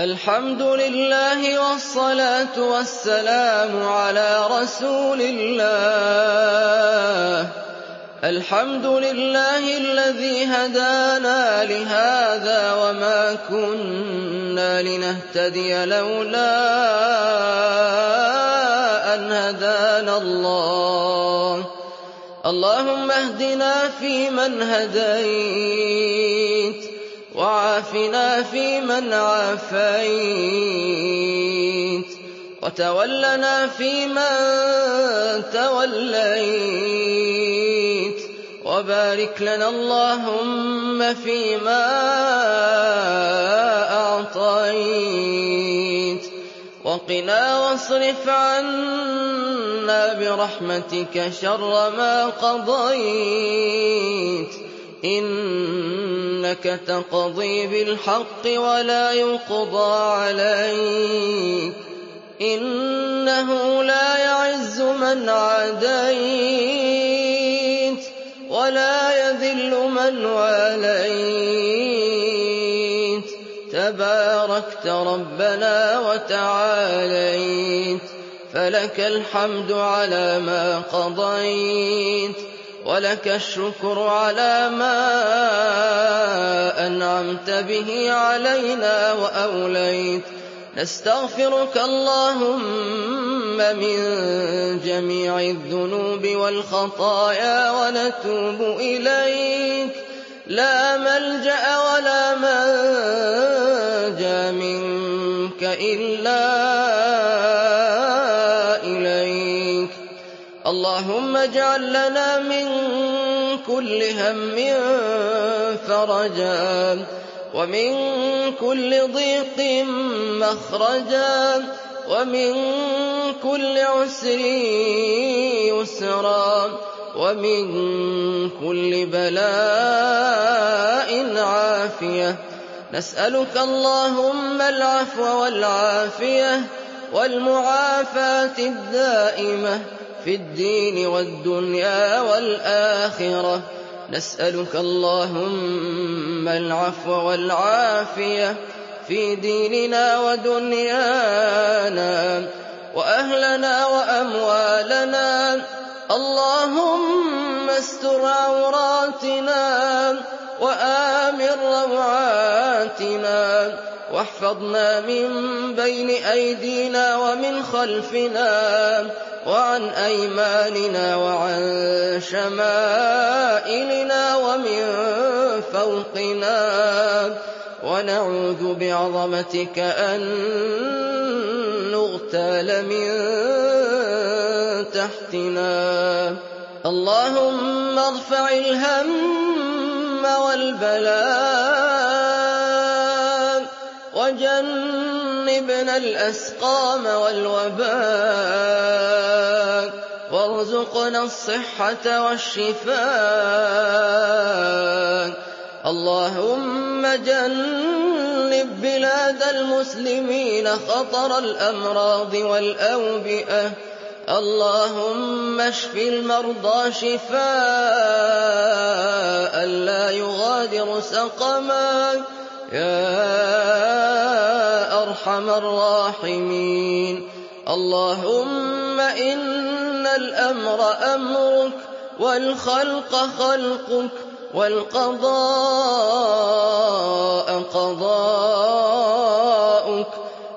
الْحَمْدُ لِلَّهِ وَالصَّلَاةُ وَالسَّلَامُ عَلَىٰ رَسُولِ اللَّهِ الْحَمْدُ لِلَّهِ الَّذِي هَدَانَا لِهَٰذَا وَمَا كُنَّا لِنَهْتَدِيَ لَوْلَا أَنْ هَدَانَا اللَّهُ ۖ. اللَّهُمَّ اهْدِنَا فِيمَنْ هَدَيْتَ. وَعَافِنَا فِيمَنْ عَافَيْتَ وَتَوَلَّنَا فِيمَن تَوَلَّيْتَ وَبَارِكْ لَنَا اللَّهُمَّ فِيمَا أَعْطَيْتَ وَقِنَا وَاصْرِفْ عَنَّا بِرَحْمَتِكَ شَرَّ مَا قَضَيْتَ إِنَّكَ تَقْضِي بِالْحَقِّ وَلَا يُقْضَىٰ عَلَيْكَ ۖ إِنَّهُ لَا يَعِزُّ مَنْ عَادَيْتَ وَلَا يَذِلُّ مَنْ وَالَيْتَ ۖ تَبَارَكْتَ رَبَّنَا وَتَعَالَيْتَ ۖ فَلَكَ الْحَمْدُ عَلَىٰ مَا قَضَيْتَ وَلَكَ الشُّكْرُ عَلَىٰ مَا أَنْعَمْتَ بِهِ عَلَيْنَا وَأَوْلَيْتَ. نَسْتَغْفِرُكَ اللَّهُمَّ مِن جَمِيعِ الذُّنُوبِ وَالْخَطَايَا وَنَتُوبُ إِلَيْكَ ۖ. لَا مَلْجَأَ وَلَا مَنجَىٰ مِنكَ إِلَّا اللَّهُمَّ اجْعَل لَّنَا مِن كُلِّ هَمٍّ فَرَجًا وَمِن كُلِّ ضِيقٍ مَّخْرَجًا وَمِن كُلِّ عُسْرٍ يُسْرًا وَمِن كُلِّ بَلَاءٍ عَافِيَةً. نَّسْأَلُكَ اللَّهُمَّ الْعَفْوَ وَالْعَافِيَةَ وَالْمُعَافَاةَ الدَّائِمَةَ. فِي الدِّينِ وَالدُّنْيَا وَالْآخِرَةِ. نَسْأَلُكَ اللَّهُمَّ الْعَفْوَ وَالْعَافِيَةَ فِي دِينِنَا وَدُنْيَانَا وَأَهْلَنَا وَأَمْوَالَنَا. اللَّهُمَّ اسْتُرْ عَوْرَاتِنَا وَآمِن رَّوْعَاتِنَا. وَاحْفَظْنَا مِن بَيْنِ أَيْدِينَا وَمِنْ خَلْفِنَا وَعَنْ أَيْمَانِنَا وَعَن شَمَائِلِنَا وَمِن فَوْقِنَا. وَنَعُوذُ بِعَظَمَتِكَ أَن نُّغْتَالَ مِن تَحْتِنَا. اللَّهُمَّ ارْفَعِ الْهَمَّ وَالْبَلَاءَ. وَجَنِّبْنَا الْأَسْقَامَ وَالْوَبَاءَ وَارْزُقْنَا الصِّحَّةَ وَالشِّفَاءَ. اللَّهُمَّ جَنِّبْ بِلَادَ الْمُسْلِمِينَ خَطَرَ الْأَمْرَاضِ وَالْأَوْبِئَةِ. اللَّهُمَّ اشْفِ الْمَرْضَىٰ شِفَاءً. لَّا يُغَادِرُ سَقَمًا. يَا أَرْحَمَ الرَّاحِمِينَ. اللَّهُمَّ إِنَّ الْأَمْرَ أَمْرُكَ وَالْخَلْقَ خَلْقُكَ وَالْقَضَاءَ قَضَاؤُكَ.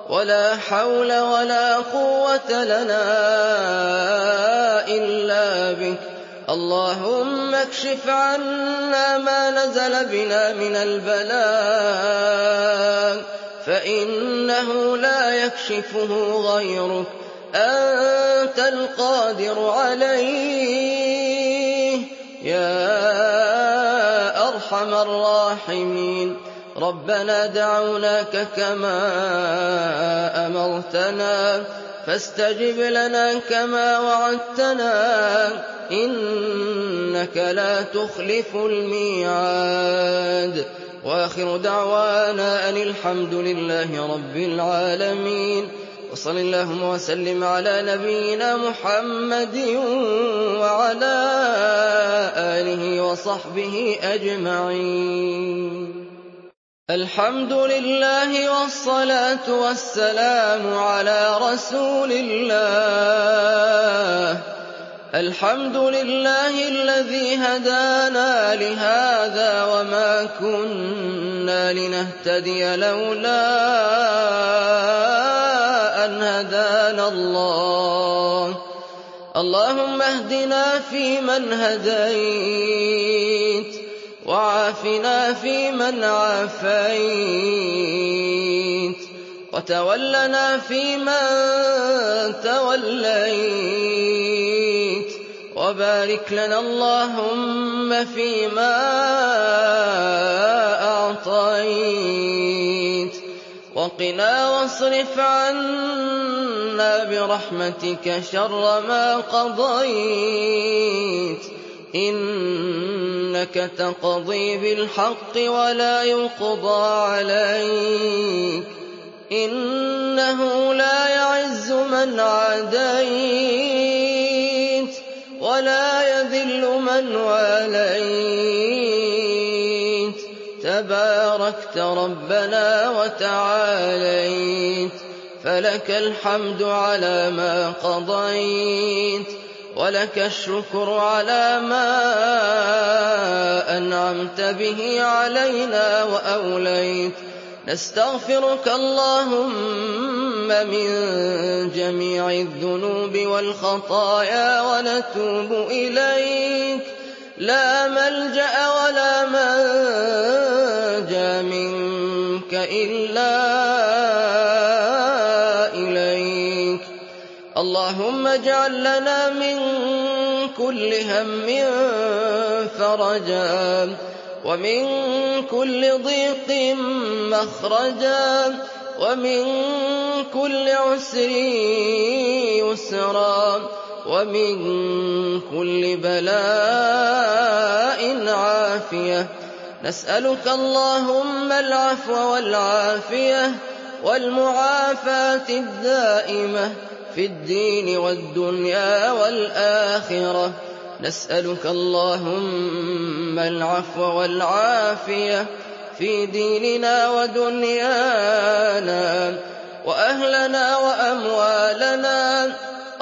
وَلَا حَوْلَ وَلَا قُوَّةَ لَنَا إِلَّا بِكَ. اللَّهُمَّ اكْشِفْ عَنَّا مَا نَزَلَ بِنَا مِنَ الْبَلَاءِ فَإِنَّهُ لَا يَكْشِفُهُ غَيْرُكَ. أَنتَ الْقَادِرُ عَلَيْهِ. يَا أَرْحَمَ الرَّاحِمِينَ. رَبَّنَا دَعَوْنَاكَ كَمَا أَمَرْتَنَا. فَاسْتَجِبْ لَنَا كَمَا وَعَدتَّنَا ۚ إِنَّكَ لَا تُخْلِفُ الْمِيعَادَ. وَآخِرُ دَعْوَانَا أَنِ الْحَمْدُ لِلَّهِ رَبِّ الْعَالَمِينَ. وصل اللهم وسلم على نبينا محمد وعلى آله وصحبه أجمعين. الحمد لله والصلاة والسلام على رسول الله. الحمد لله الذي هدانا لهذا وما كنا لنهتدي لولا أن هدانا الله. اللهم اهدنا فيمن هديت. وعافنا فيمن عافيت وتولنا فيمن توليت وبارك لنا اللهم فيما أعطيت وقنا واصرف عنا برحمتك شر ما قضيت إنك تقضي بالحق ولا يقضى عليك إنه لا يعز من عاديت ولا يذل من واليت تباركت ربنا وتعاليت فلك الحمد على ما قضيت ولك الشكر على ما أنعمت به علينا وأوليت. نستغفرك اللهم من جميع الذنوب والخطايا ونتوب إليك. لا ملجأ ولا منجى منك إلا اللهم اجعل لنا من كل هم فرجا ومن كل ضيق مخرجا ومن كل عسر يسرا ومن كل بلاء عافية. نسألك اللهم العفو والعافية والمعافاة الدائمة. في الدين والدنيا والآخرة. نسألك اللهم العفو والعافية في ديننا ودنيانا وأهلنا وأموالنا.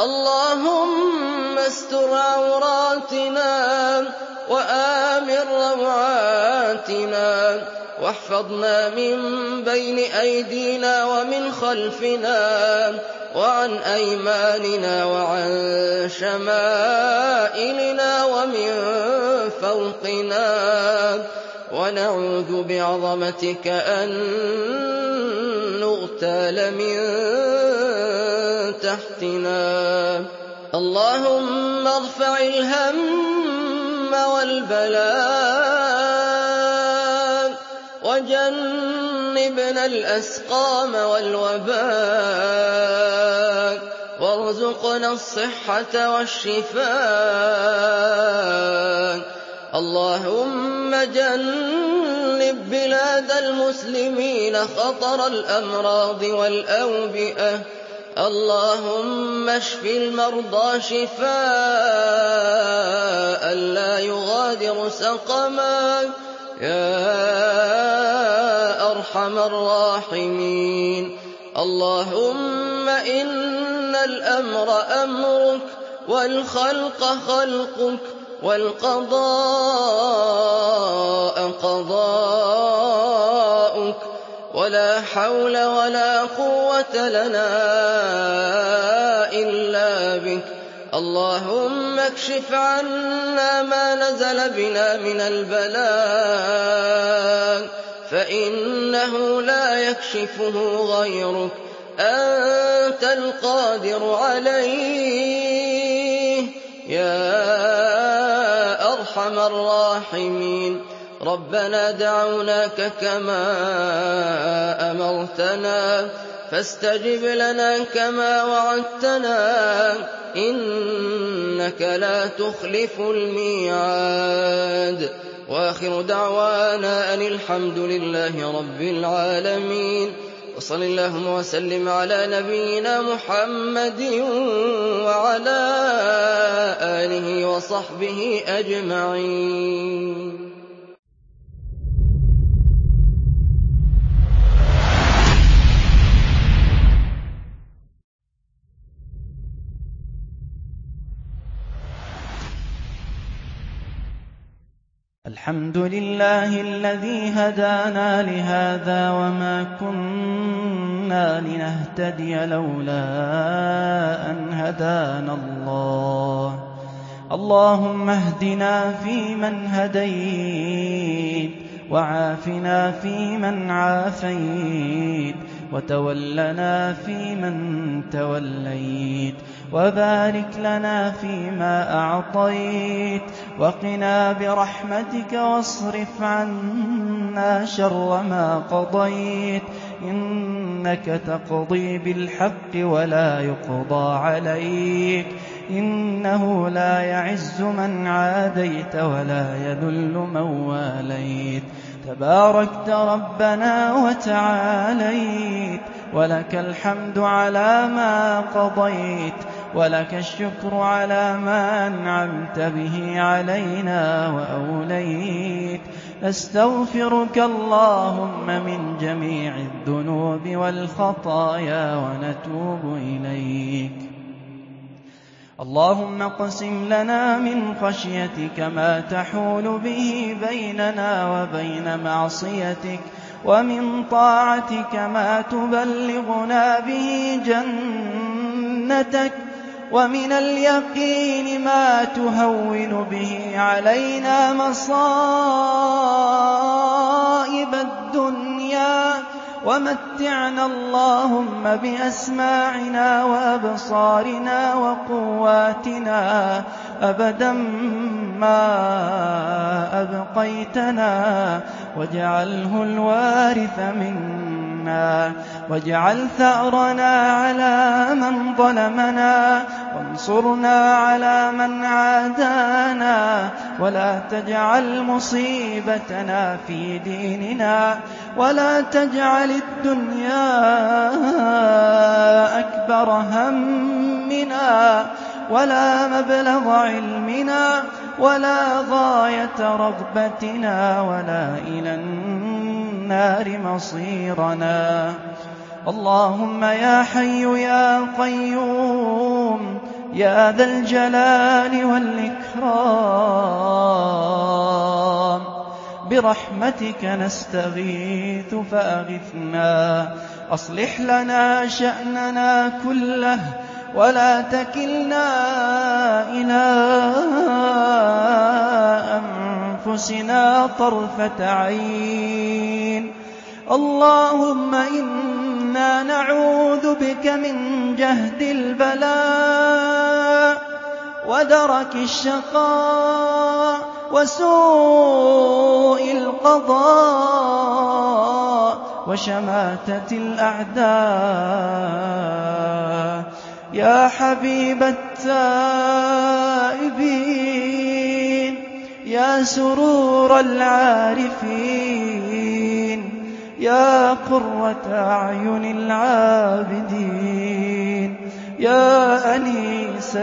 اللهم استر عوراتنا وآمن روعاتنا. واحفظنا من بين أيدينا ومن خلفنا وعن أيماننا وعن شمائلنا ومن فوقنا. ونعوذ بعظمتك أن نغتال من تحتنا. اللهم ارفع الهم والبلاء وجنبنا الأسقام والوباء وارزقنا الصحة والشفاء. اللهم جنب بلاد المسلمين خطر الأمراض والأوبئة. اللهم اشف المرضى شفاء. لا يغادر سقما. يا أرحم الراحمين. اللهم إن الأمر أمرك والخلق خلقك والقضاء قضاؤك. ولا حول ولا قوة لنا إلا بك. اللهم اكشف عنا ما نزل بنا من البلاء فإنه لا يكشفه غيرك. أنت القادر عليه. يا أرحم الراحمين. ربنا دعوناك كما أمرتنا. فاستجب لنا كما وعدتنا إنك لا تخلف الميعاد. وآخر دعوانا أن الحمد لله رب العالمين. وصل اللهم وسلم على نبينا محمد وعلى آله وصحبه أجمعين. الحمد لله الذي هدانا لهذا وما كنا لنهتدي لولا أن هدانا الله. اللهم اهدنا فيمن هديت وعافنا فيمن عافيت وتولنا فيمن توليت وبارك لنا فيما أعطيت وقنا برحمتك واصرف عنا شر ما قضيت إنك تقضي بالحق ولا يقضى عليك إنه لا يعز من عاديت ولا يذل من واليت تباركت ربنا وتعاليت ولك الحمد على ما قضيت ولك الشكر على ما أنعمت به علينا وأوليت نستغفرك اللهم من جميع الذنوب والخطايا ونتوب إليك. اللهم اقسم لنا من خشيتك ما تحول به بيننا وبين معصيتك ومن طاعتك ما تبلغنا به جنتك. ومن اليقين ما تهون به علينا مصائب الدنيا. ومتعنا اللهم بأسماعنا وأبصارنا وقواتنا أبدا ما أبقيتنا. واجعله الوارث منا. واجعل ثأرنا على من ظلمنا وانصرنا على من عادانا ولا تجعل مصيبتنا في ديننا ولا تجعل الدنيا أكبر همنا ولا مبلغ علمنا ولا غاية رغبتنا ولا إلى النار مصيرنا اللهم يا حي يا قيوم يا ذا الجلال والإكرام برحمتك نستغيث فأغثنا أصلح لنا شأننا كله ولا تكلنا إلى أنفسنا طرفة عين اللهم إنا نعوذ بك من جهد البلاء ودرك الشقاء وسوء القضاء وشماتة الأعداء يا حبيب التائبين يا سرور العارفين يا قرة أعين العابدين يا أنيس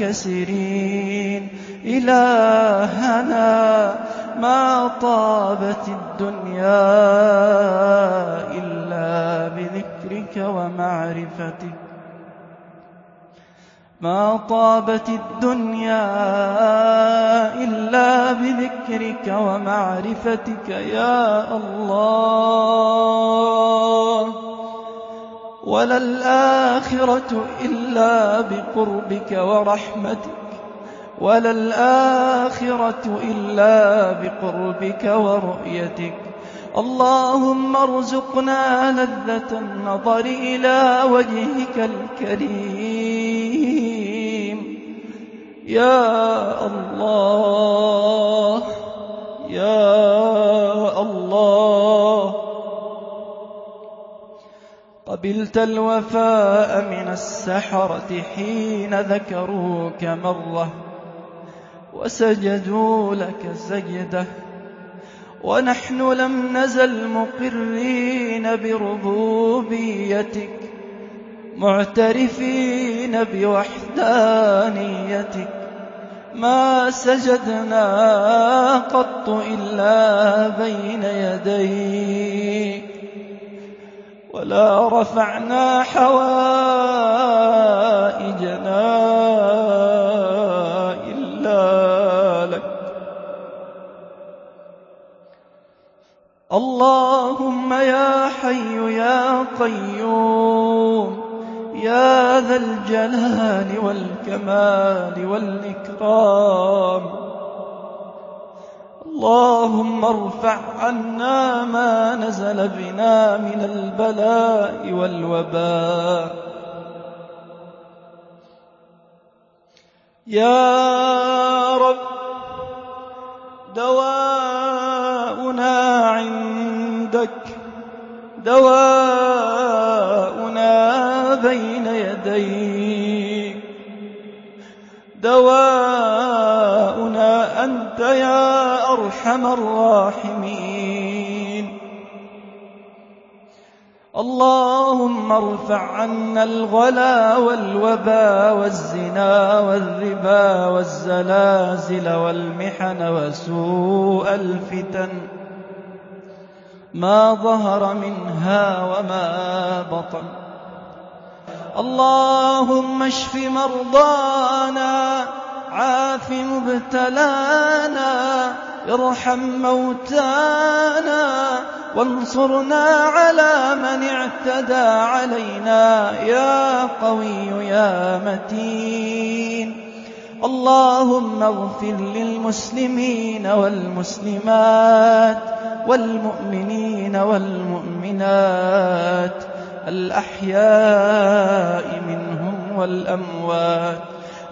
المنكسرين إلهنا ما طابت الدنيا إلا بذكرك ومعرفتك. ما طابت الدنيا إلا بذكرك ومعرفتك يا الله. ولا الآخرة إلا بقربك ورحمتك. ولا الآخرة إلا بقربك ورؤيتك. اللهم ارزقنا لذة النظر إلى وجهك الكريم. يا الله يا الله. قبلت الوفاء من السحرة حين ذكروك مرة وسجدوا لك سجدة. ونحن لم نزل مقرين بربوبيتك. معترفين بوحدانيتك. ما سجدنا قط إلا بين يديك. ولا رفعنا حوائجنا إلا لك. اللهم يا حي يا قيوم. يا ذا الجلال والكمال والإكرام. اللهم ارفع عنا ما نزل بنا من البلاء والوباء. يا رب دواؤنا عندك دواؤنا يديك دواؤنا أنت يا أرحم الراحمين. اللهم ارفع عنا الغلا والوبا والزنا والربا والزلازل والمحن وسوء الفتن. ما ظهر منها وما بطن. اللهم اشف مرضانا عاف مبتلانا ارحم موتانا وانصرنا على من اعتدى علينا يا قوي يا متين. اللهم اغفر للمسلمين والمسلمات والمؤمنين والمؤمنات. الأحياء منهم والأموات.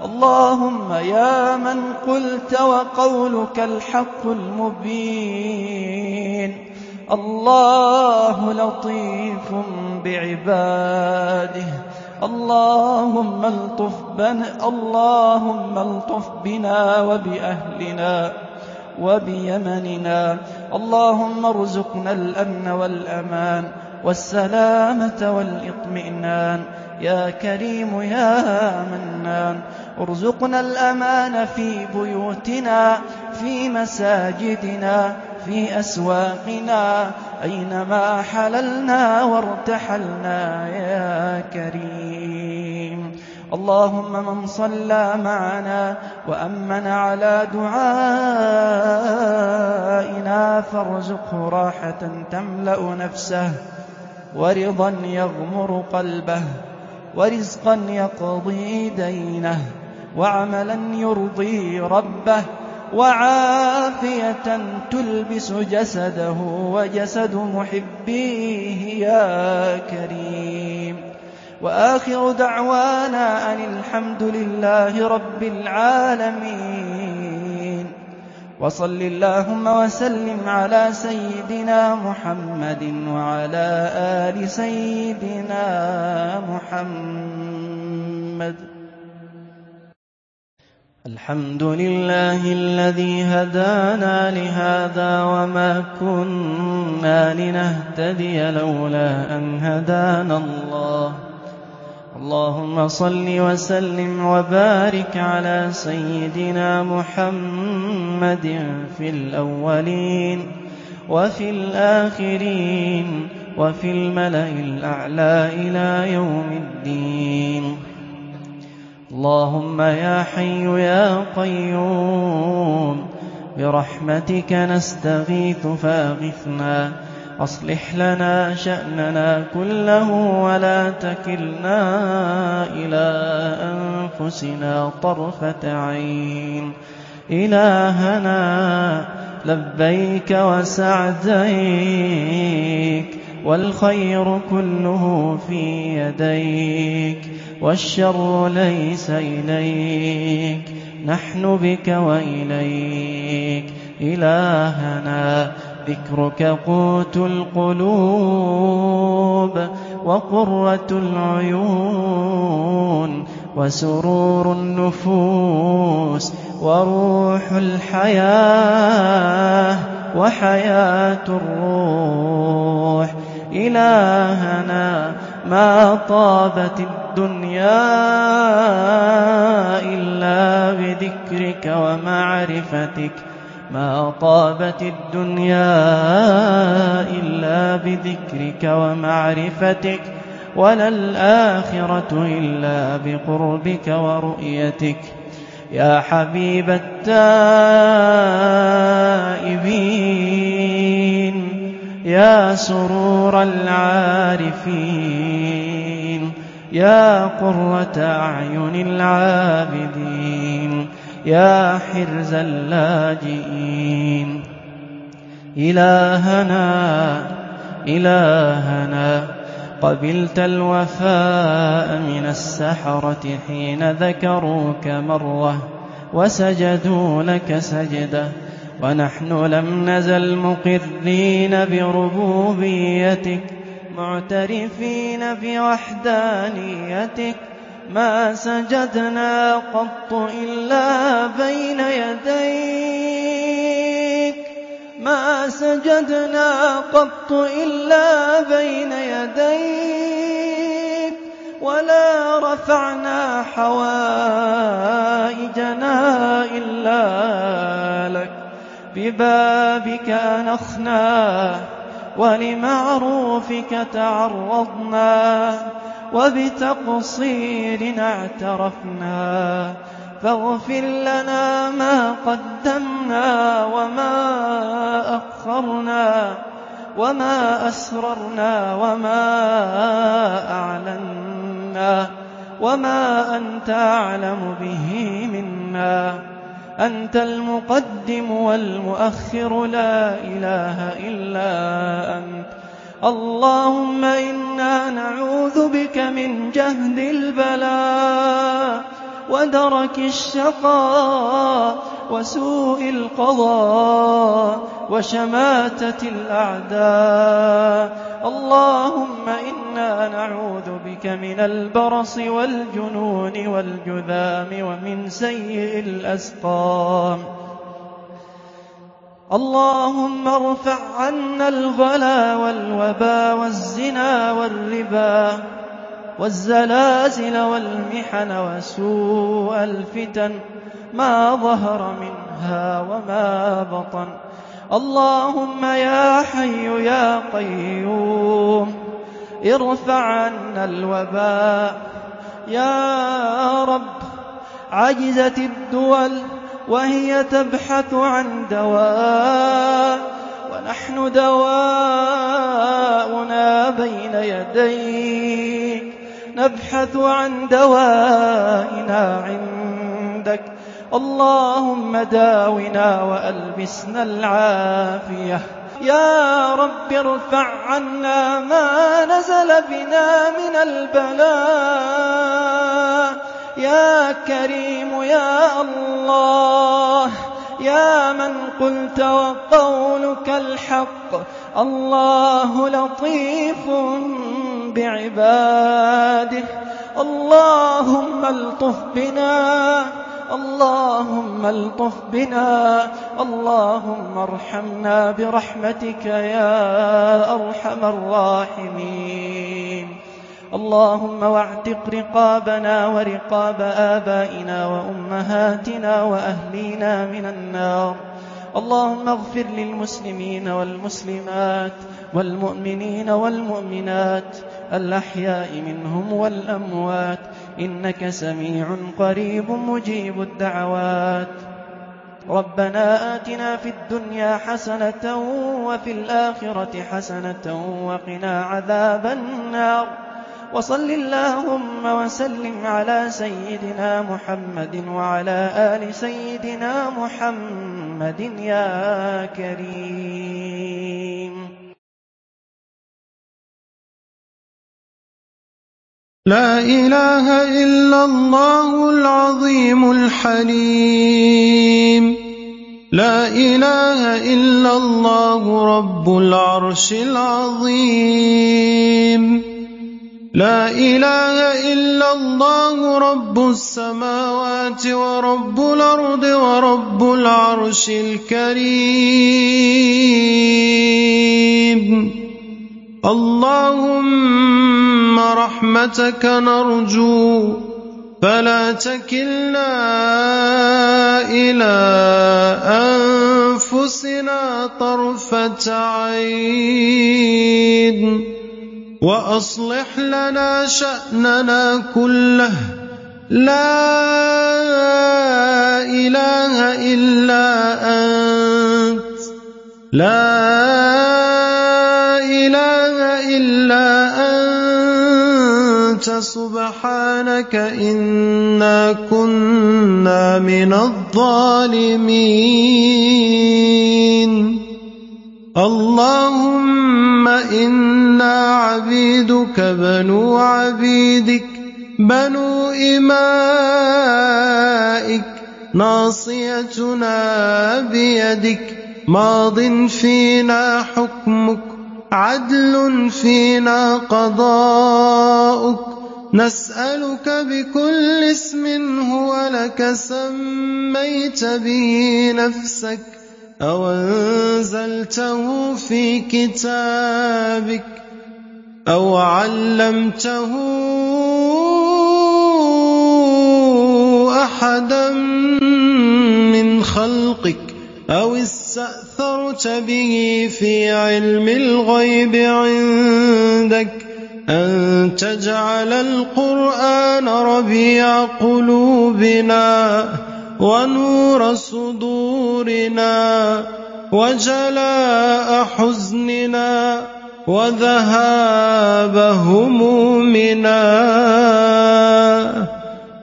اللهم يا من قلت وقولك الحق المبين. الله لطيف بعباده. اللهم الطف بنا اللهم الطف بنا وبأهلنا وبيمننا. اللهم ارزقنا الأمن والأمان. والسلامة والإطمئنان. يا كريم يا منان ارزقنا الأمان في بيوتنا في مساجدنا في أسواقنا. أينما حللنا وارتحلنا يا كريم. اللهم من صلى معنا وأمن على دعائنا فارزقه راحة تملأ نفسه. ورضا يغمر قلبه ورزقا يقضي دينه وعملا يرضي ربه وعافية تلبس جسده وجسد محبيه يا كريم. وآخر دعوانا أن الحمد لله رب العالمين. وصل اللهم وسلم على سيدنا محمد وعلى آل سيدنا محمد. الحمد لله الذي هدانا لهذا وما كنا لنهتدي لولا أن هدانا الله. اللهم صل وسلم وبارك على سيدنا محمد في الأولين وفي الآخرين وفي الملأ الأعلى إلى يوم الدين. اللهم يا حي يا قيوم برحمتك نستغيث فاغثنا أصلح لنا شأننا كله ولا تكلنا إلى أنفسنا طرفة عين. إلهنا لبيك وسعديك والخير كله في يديك والشر ليس إليك نحن بك وإليك. إلهنا ذكرك قوت القلوب وقرة العيون وسرور النفوس وروح الحياة وحياة الروح. إلهنا ما طابت الدنيا إلا بذكرك ومعرفتك. ما طابت الدنيا إلا بذكرك ومعرفتك ولا الآخرة إلا بقربك ورؤيتك. يا حبيب التائبين يا سرور العارفين يا قرة أعين العابدين. يا حرز اللاجئين. إلهنا إلهنا قبلت الوفاء من السحرة حين ذكروك مرة وسجدوا لك سجدة. ونحن لم نزل مقرين بربوبيتك معترفين بوحدانيتك. ما سجدنا قط إلا بين يديك. ما سجدنا قط إلا بين يديك. ولا رفعنا حوائجنا إلا لك. ببابك أنخنا ولمعروفك تعرضنا. وبتقصير اعترفنا فاغفر لنا ما قدمنا وما أخرنا وما أسررنا وما أعلنا وما أنت أعلم به منا أنت المقدم والمؤخر لا إله إلا أنت اللهم إنا نعوذ بك من جهد البلاء ودرك الشقاء وسوء القضاء وشماتة الأعداء اللهم إنا نعوذ بك من البرص والجنون والجذام ومن سيء الأسقام اللهم ارفع عنا الغلا والوبا والزنا والربا والزلازل والمحن وسوء الفتن ما ظهر منها وما بطن اللهم يا حي يا قيوم ارفع عنا الوباء يا رب عجزت الدول وهي تبحث عن دواء ونحن دواؤنا بين يديك. نبحث عن دوائنا عندك. اللهم داونا وألبسنا العافية. يا رب ارفع عنا ما نزل بنا من البلاء. يا كريم يا الله يا من قلت وقولك الحق الله لطيف بعباده. اللهم ألطف بنا اللهم ألطف بنا اللهم ارحمنا برحمتك يا أرحم الراحمين. اللهم واعتق رقابنا ورقاب آبائنا وأمهاتنا وأهلينا من النار. اللهم اغفر للمسلمين والمسلمات والمؤمنين والمؤمنات الأحياء منهم والأموات. إنك سميع قريب مجيب الدعوات. ربنا آتنا في الدنيا حسنة وفي الآخرة حسنة وقنا عذاب النار. وصل اللهم وسلم على سيدنا محمد وعلى آل سيدنا محمد يا كريم. لا إله إلا الله العظيم الحليم. لا إله إلا الله رب العرش العظيم. لا إله إلا الله رب السماوات ورب الأرض ورب العرش الكريم. اللهم رحمتك نرجو فلا تكلنا إلى أنفسنا طرفة عين. وأصلح لنا شأننا كله. لا إله إلا أنت. لا إله إلا أنت. سبحانك إنا كنا من الظالمين. اللهم إنا عبيدك بنو عبيدك بنو إمائك ناصيتنا بيدك. ماض فينا حكمك عدل فينا قضاؤك. نسألك بكل اسم هو لك سميت به نفسك. أو أنزلته في كتابك أو علمته أحدا من خلقك أو استأثرت به في علم الغيب عندك أن تجعل القرآن ربيع قلوبنا ونور صدورنا وجلاء حزننا وذهاب همومنا.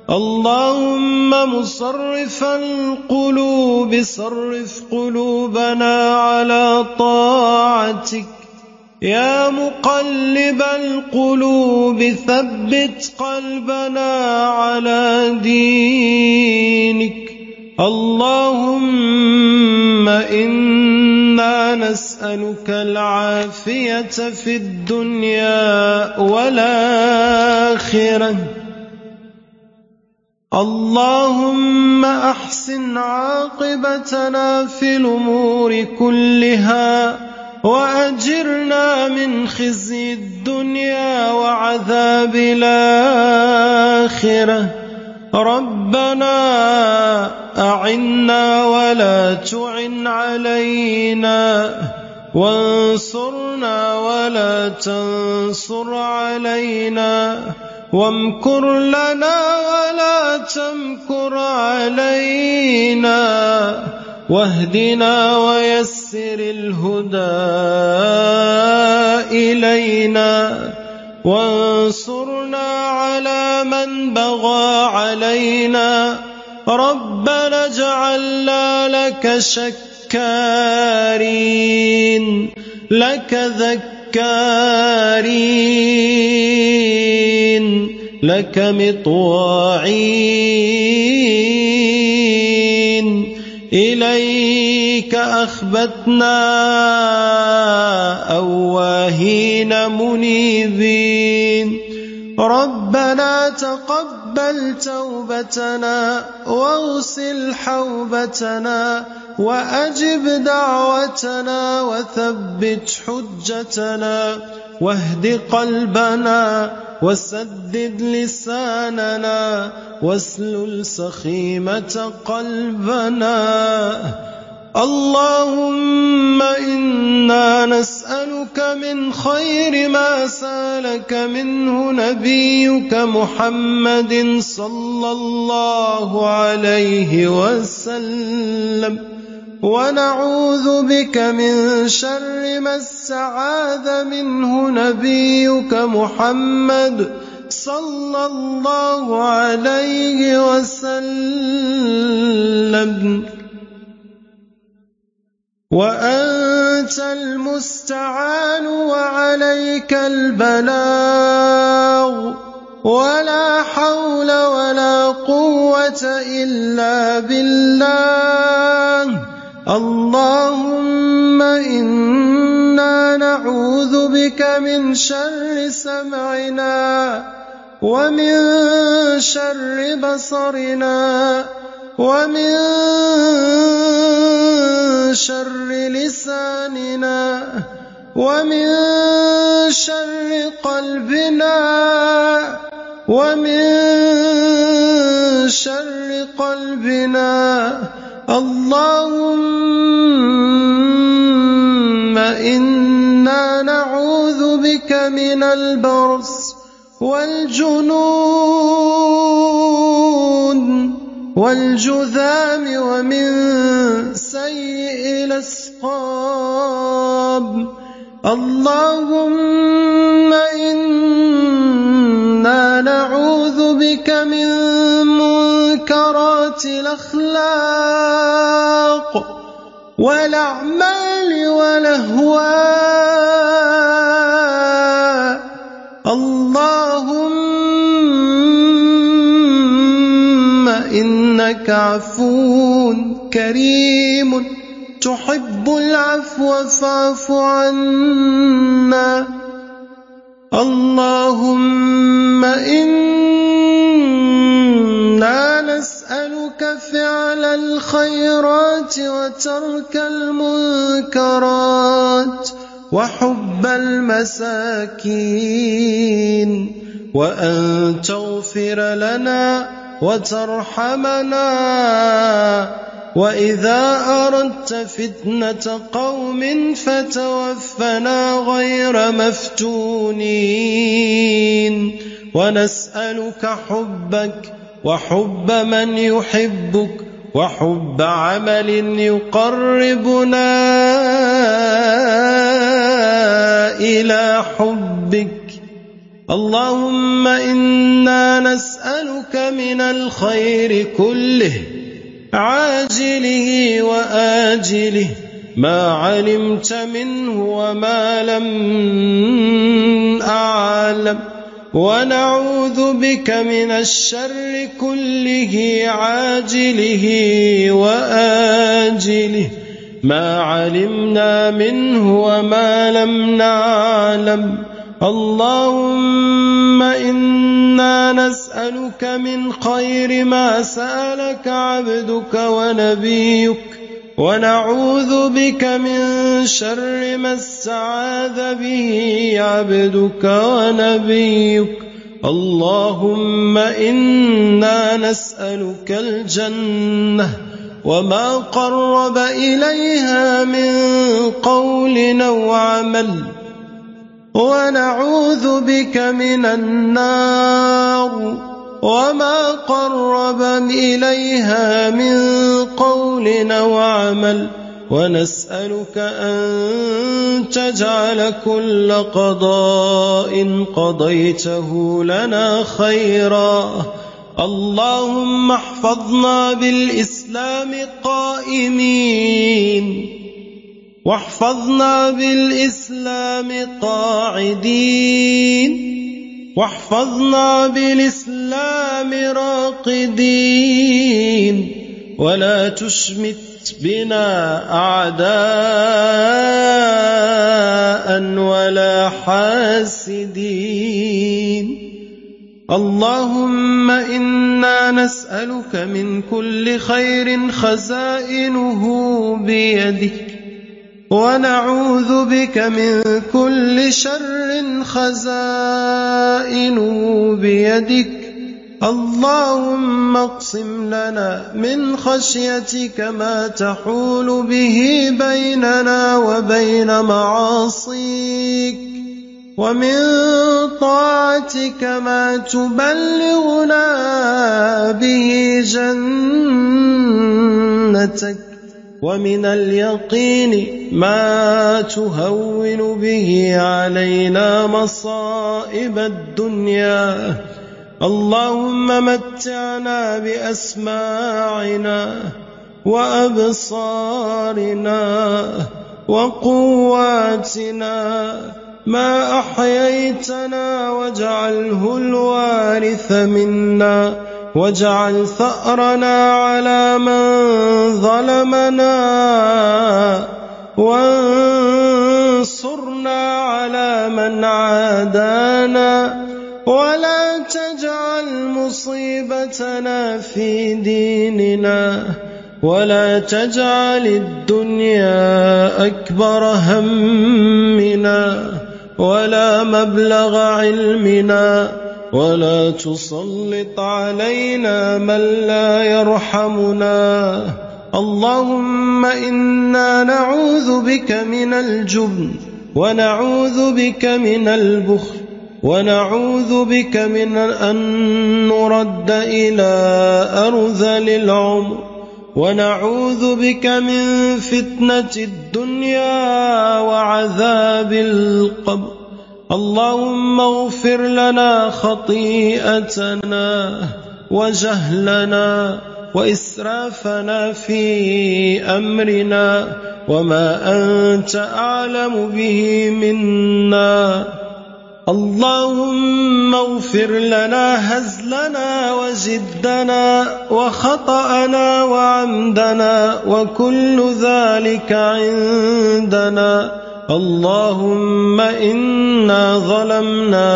اللهم مصرف القلوب صرف قلوبنا على طاعتك. يا مقلب القلوب ثبت قلبنا على دينك. اللهم إنا نسألك العافية في الدنيا والآخرة. اللهم أحسن عاقبتنا في الأمور كلها وأجرنا من خزي الدنيا وعذاب الآخرة. ربنا أعنا ولا تعن علينا. وانصرنا ولا تنصر علينا. وامكر لنا ولا تمكر علينا. واهدنا ويسر الهدى إلينا. وانصرنا على من بغى علينا. ربنا لك شكارين لك ذكارين لك مطواعين. إليك أخبتنا أواهين منيبين. ربنا تقبل توبتنا واغسل حوبتنا وأجب دعوتنا وثبت حجتنا واهد قلبنا وسدد لساننا واسلل سخيمة قلبنا اللهم إنا نسألك من خير ما سألك منه نبيك محمد صلى الله عليه وسلم. ونعوذ بك من شر ما استعاذ منه نبيك محمد صلى الله عليه وسلم. وأنت المستعان وعليك البلاغ. ولا حول ولا قوة إلا بالله. اللهم إنا نعوذ بك من شر سمعنا ومن شر بصرنا. ومن شر لساننا ومن شر قلبنا ومن شر قلبنا اللهم إنا نعوذ بك من البرص والجنون والجذام ومن سيء الأسقام اللهم إنا نعوذ بك من منكرات الأخلاق والأعمال والأهواء. عفو كريم تحب العفو فاعف عنا. اللهم إنا نسألك فعل الخيرات وترك المنكرات وحب المساكين. وأن تغفر لنا وترحمنا وإذا أردت فتنة قوم فتوفنا غير مفتونين. ونسألك حبك وحب من يحبك وحب عمل يقربنا إلى حبك. اللهم إنا نسألك من الخير كله عاجله وآجله ما علمت منه وما لم أعلم. ونعوذ بك من الشر كله عاجله وآجله. ما علمنا منه وما لم نعلم. اللهم إنا نسألك من خير ما سألك عبدك ونبيك ونعوذ بك من شر ما استعاذ به عبدك ونبيك. اللهم إنا نسألك الجنة وما قرب إليها من قول أو عمل. ونعوذ بك من النار وما قرب إليها من قول أو عمل ونسألك أن تجعل كل قضاء قضيته لنا خيرا. اللهم احفظنا بالإسلام قائمين. واحفظنا بالإسلام قاعدين. واحفظنا بالإسلام راقدين. ولا تشمت بنا أعداء ولا حاسدين. اللهم إنا نسألك من كل خير خزائنه بيدك ونعوذ بك من كل شر خزائنه بيدك. اللهم اقسم لنا من خشيتك ما تحول به بيننا وبين معاصيك. ومن طاعتك ما تبلغنا به جنتك. ومن اليقين ما تهون به علينا مصائب الدنيا. اللهم متعنا بأسماعنا وأبصارنا وقواتنا. ما أحييتنا واجعله الوارث منا. واجعل ثأرنا على من ظلمنا وانصرنا على من عادانا ولا تجعل مصيبتنا في ديننا ولا تجعل الدنيا أكبر همنا ولا مبلغ علمنا ولا تسلط علينا من لا يرحمنا. اللهم إنا نعوذ بك من الجبن ونعوذ بك من البخل ونعوذ بك من أن نرد إلى أرذل العمر ونعوذ بك من فتنة الدنيا وعذاب القبر. اللهم اغفر لنا خطيئتنا وجهلنا وإسرافنا في أمرنا وما أنت أعلم به منا. اللهم اغفر لنا هزلنا وجدنا وخطأنا وعمدنا وكل ذلك عندنا. اللهم إنا ظلمنا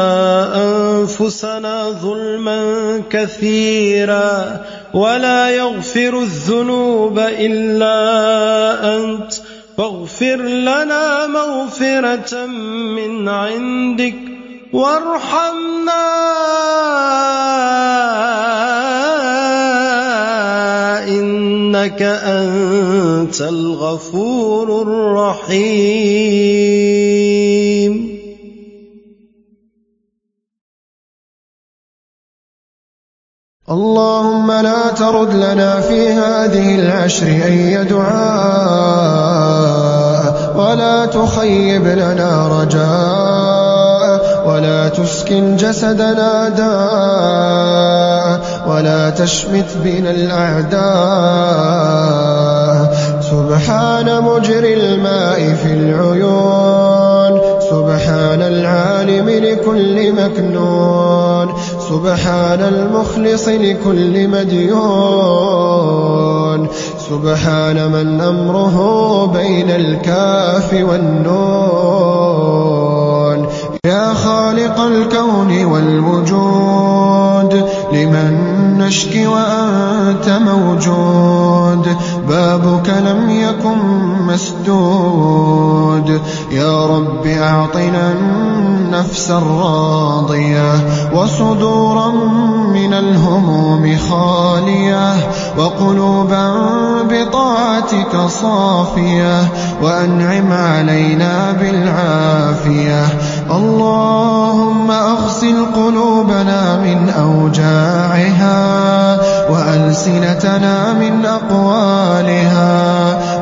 أنفسنا ظلما كثيرا ولا يغفر الذنوب إلا أنت فاغفر لنا مغفرة من عندك وارحمنا إنك أنت الغفور الرحيم. اللهم لا ترد لنا في هذه العشر أي دعاء ولا تخيب لنا رجاء. ولا تسكن جسدنا داء ولا تشمت بنا الأعداء. سبحان مجري الماء في العيون. سبحان العالم لكل مكنون. سبحان المخلص لكل مديون. سبحان من أمره بين الكاف والنون. يا خالق الكون والوجود لمن نشكي وأنت موجود؟ بابك لم يكن مسدود. يا رب أعطنا النفس الراضية وصدورا من الهموم خالية وقلوبا بطاعتك صافية وأنعم علينا بالعافية. اللهم أغسل قلوبنا من أوجاعها وألسنتنا من أقوالها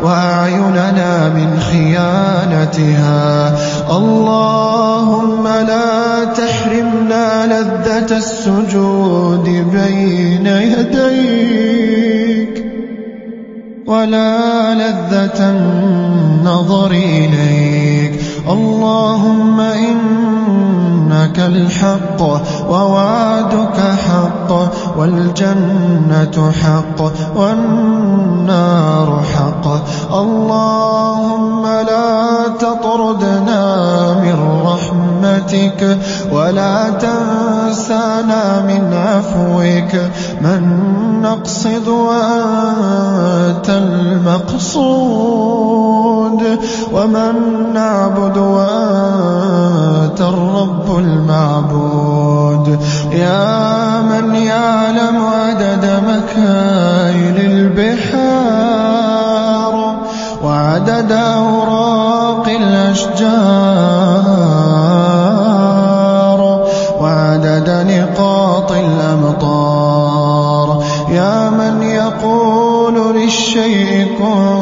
وأعيننا من خيانتها. اللهم لا تحرمنا لذة السجود بين يديك ولا لذة النظر إليك. اللهم إنك الحق ووعدك حق والجنة حق والنار حق. اللهم لا تطردنا من رحمتك ولا تنسانا من عفوك. من نقصد وأنت المقصود. ومن نعبد وأنت الرب المعبود يا من يعلم عدد مكاين البحار وعدد أوراق الأشجار وعدد نقاط الأمطار يا من يقول للشيء كن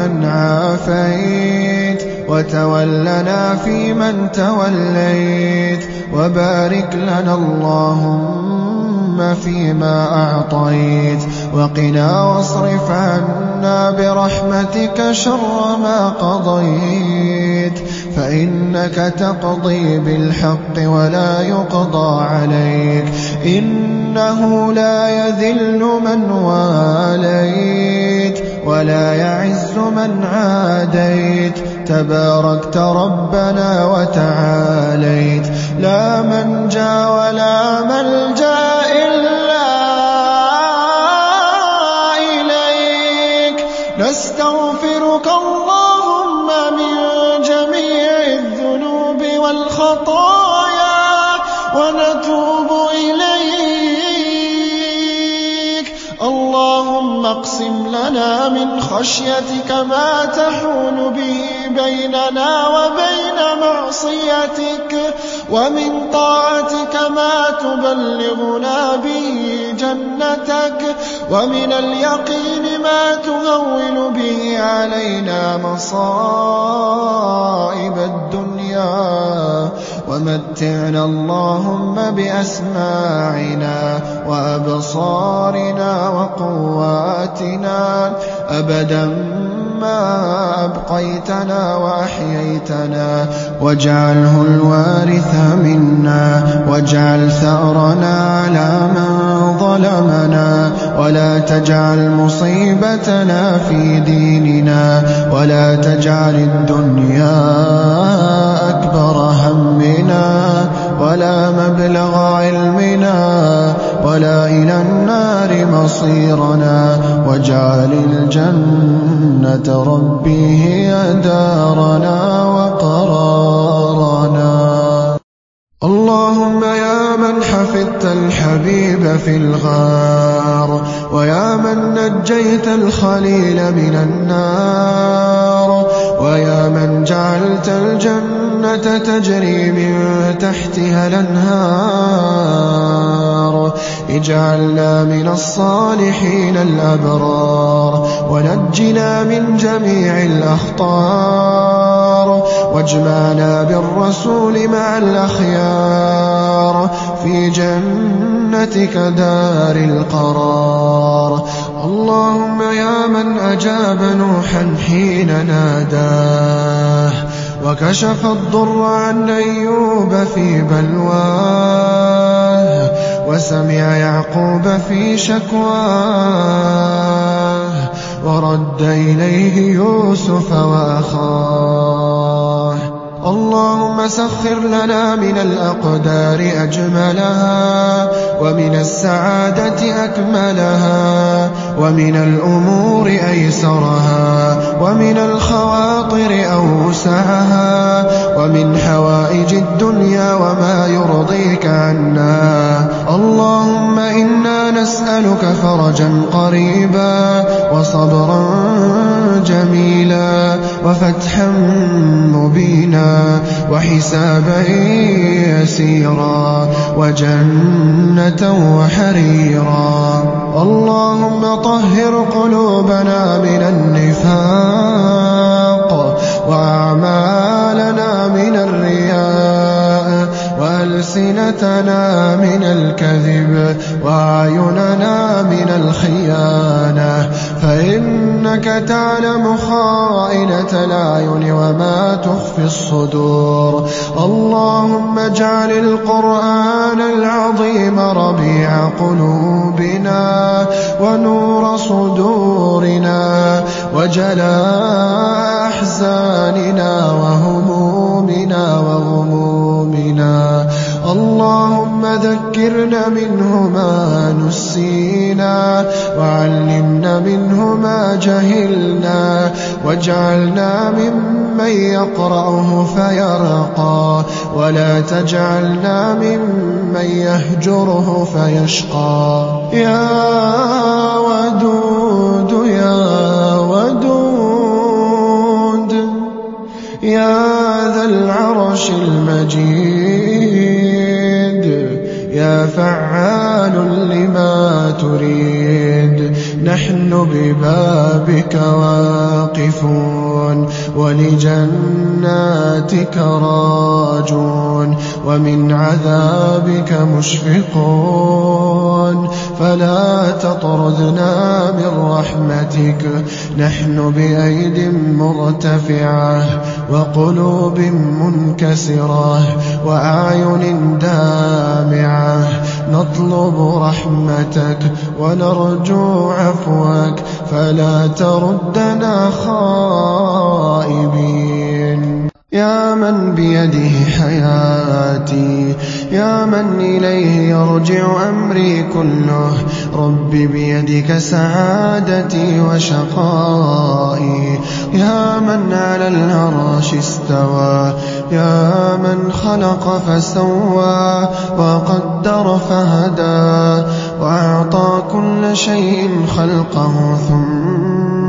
فيمن عافيت وتولنا فيمن توليت وبارك لنا اللهم فيما أعطيت وقنا واصرف عنا برحمتك شر ما قضيت فإنك تقضي بالحق ولا يقضى عليك إنه لا يذل من واليت ولا يعز من عاديت. تباركت ربنا وتعاليت. لا منجا ولا ملجا لنا من خشيتك ما تحول به بيننا وبين معصيتك ومن طاعتك ما تبلغنا به جنتك ومن اليقين ما تهون به علينا مصائب الدنيا ومتعنا اللهم بأسماعنا وأبصارنا وقواتنا. أبدا ما أبقيتنا وأحييتنا. واجعله الوارث منا. واجعل ثأرنا على من ظلمنا. ولا تجعل مصيبتنا في ديننا. ولا تجعل الدنيا أكبر همنا. مصيرنا واجعل الجنة ربي هي دارنا وقرارنا. اللهم يا من حفظت الحبيب في الغار ويا من نجيت الخليل من النار ويا من جعلت الجنة تجري من تحتها الأنهار. اجعلنا من الصالحين الأبرار ونجنا من جميع الأخطار واجمعنا بالرسول مع الأخيار في جنتك دار القرار. اللهم يا من أجاب نوحا حين ناداه وكشف الضر عن أيوب في بلواه. وسمع يعقوب في شكواه ورد إليه يوسف وأخاه. اللهم سخر لنا من الأقدار أجملها ومن السعادة أكملها ومن الأمور أيسرها ومن الخواطر أوسعها ومن حوائج الدنيا وما نسألك فرجا قريبا وصبرا جميلا وفتحا مبينا وحسابا يسيرا وجنة وحريرا. اللهم طهر قلوبنا من النفاق وأعمالنا وألسنتنا من الكذب وأعيننا من الخيانة. فإنك تعلم خائنة الأعين وما تخفي الصدور. اللهم اجعل القرآن العظيم ربيع قلوبنا ونور صدورنا وجلاء أحزاننا وهمومنا وغمومنا. اللهم ذكرنا منه ما نسينا وعلمنا منه ما جهلنا واجعلنا ممن يقرأه فيرقى ولا تجعلنا ممن يهجره فيشقى. يا ودود يا ودود يا ذا العرش المجيد. فعال لما تريد. نحن ببابك واقفون ولجناتك راجون ومن عذابك مشفقون. فلا تطردنا من رحمتك نحن بأيد مرتفعة وقلوب منكسرة وأعين دامعة نطلب رحمتك ونرجو عفوك فلا تردنا خائبين. يا من بيده حياتي يا من إليه يرجع أمري كله. رب بيدك سعادتي وشقائي. يا من على العرش استوى. يا من خلق فسوى. وقدر فهدى. وأعطى كل شيء خلقه ثم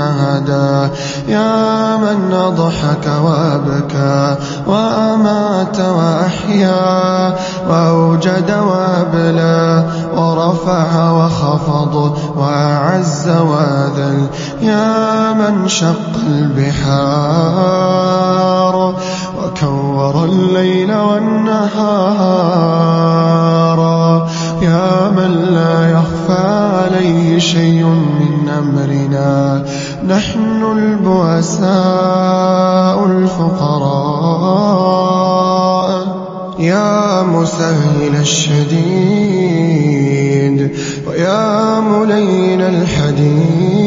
هدى يا من أضحك وأبكى وأمات وأحيا وأوجد وأبلى ورفع وخفض وأعز وأذل. يا من شق البحار وكور الليل والنهار. يا من لا يخفى عليه شيء من أمرنا. نحن البؤساء الفقراء. يا مسهل الشديد ويا ملين الحديد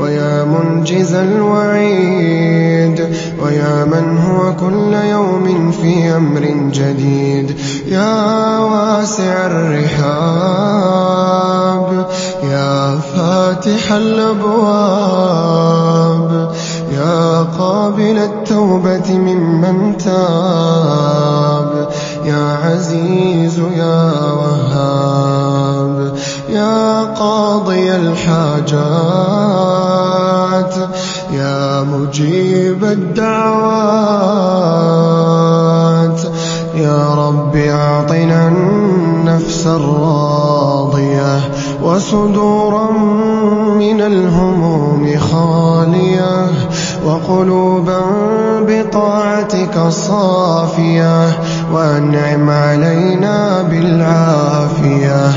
ويا منجز الوعيد ويا من هو كل يوم في أمر جديد. يا واسع الرحاب فاتح الأبواب. يا قابل التوبة ممن تاب. يا عزيز يا وهاب. يا قاضي الحاجات. يا مجيب الدعوات. يا رب أعطنا النفس الراضية. وصدورا من الهموم خالية وقلوبا بطاعتك صافية وأنعم علينا بالعافية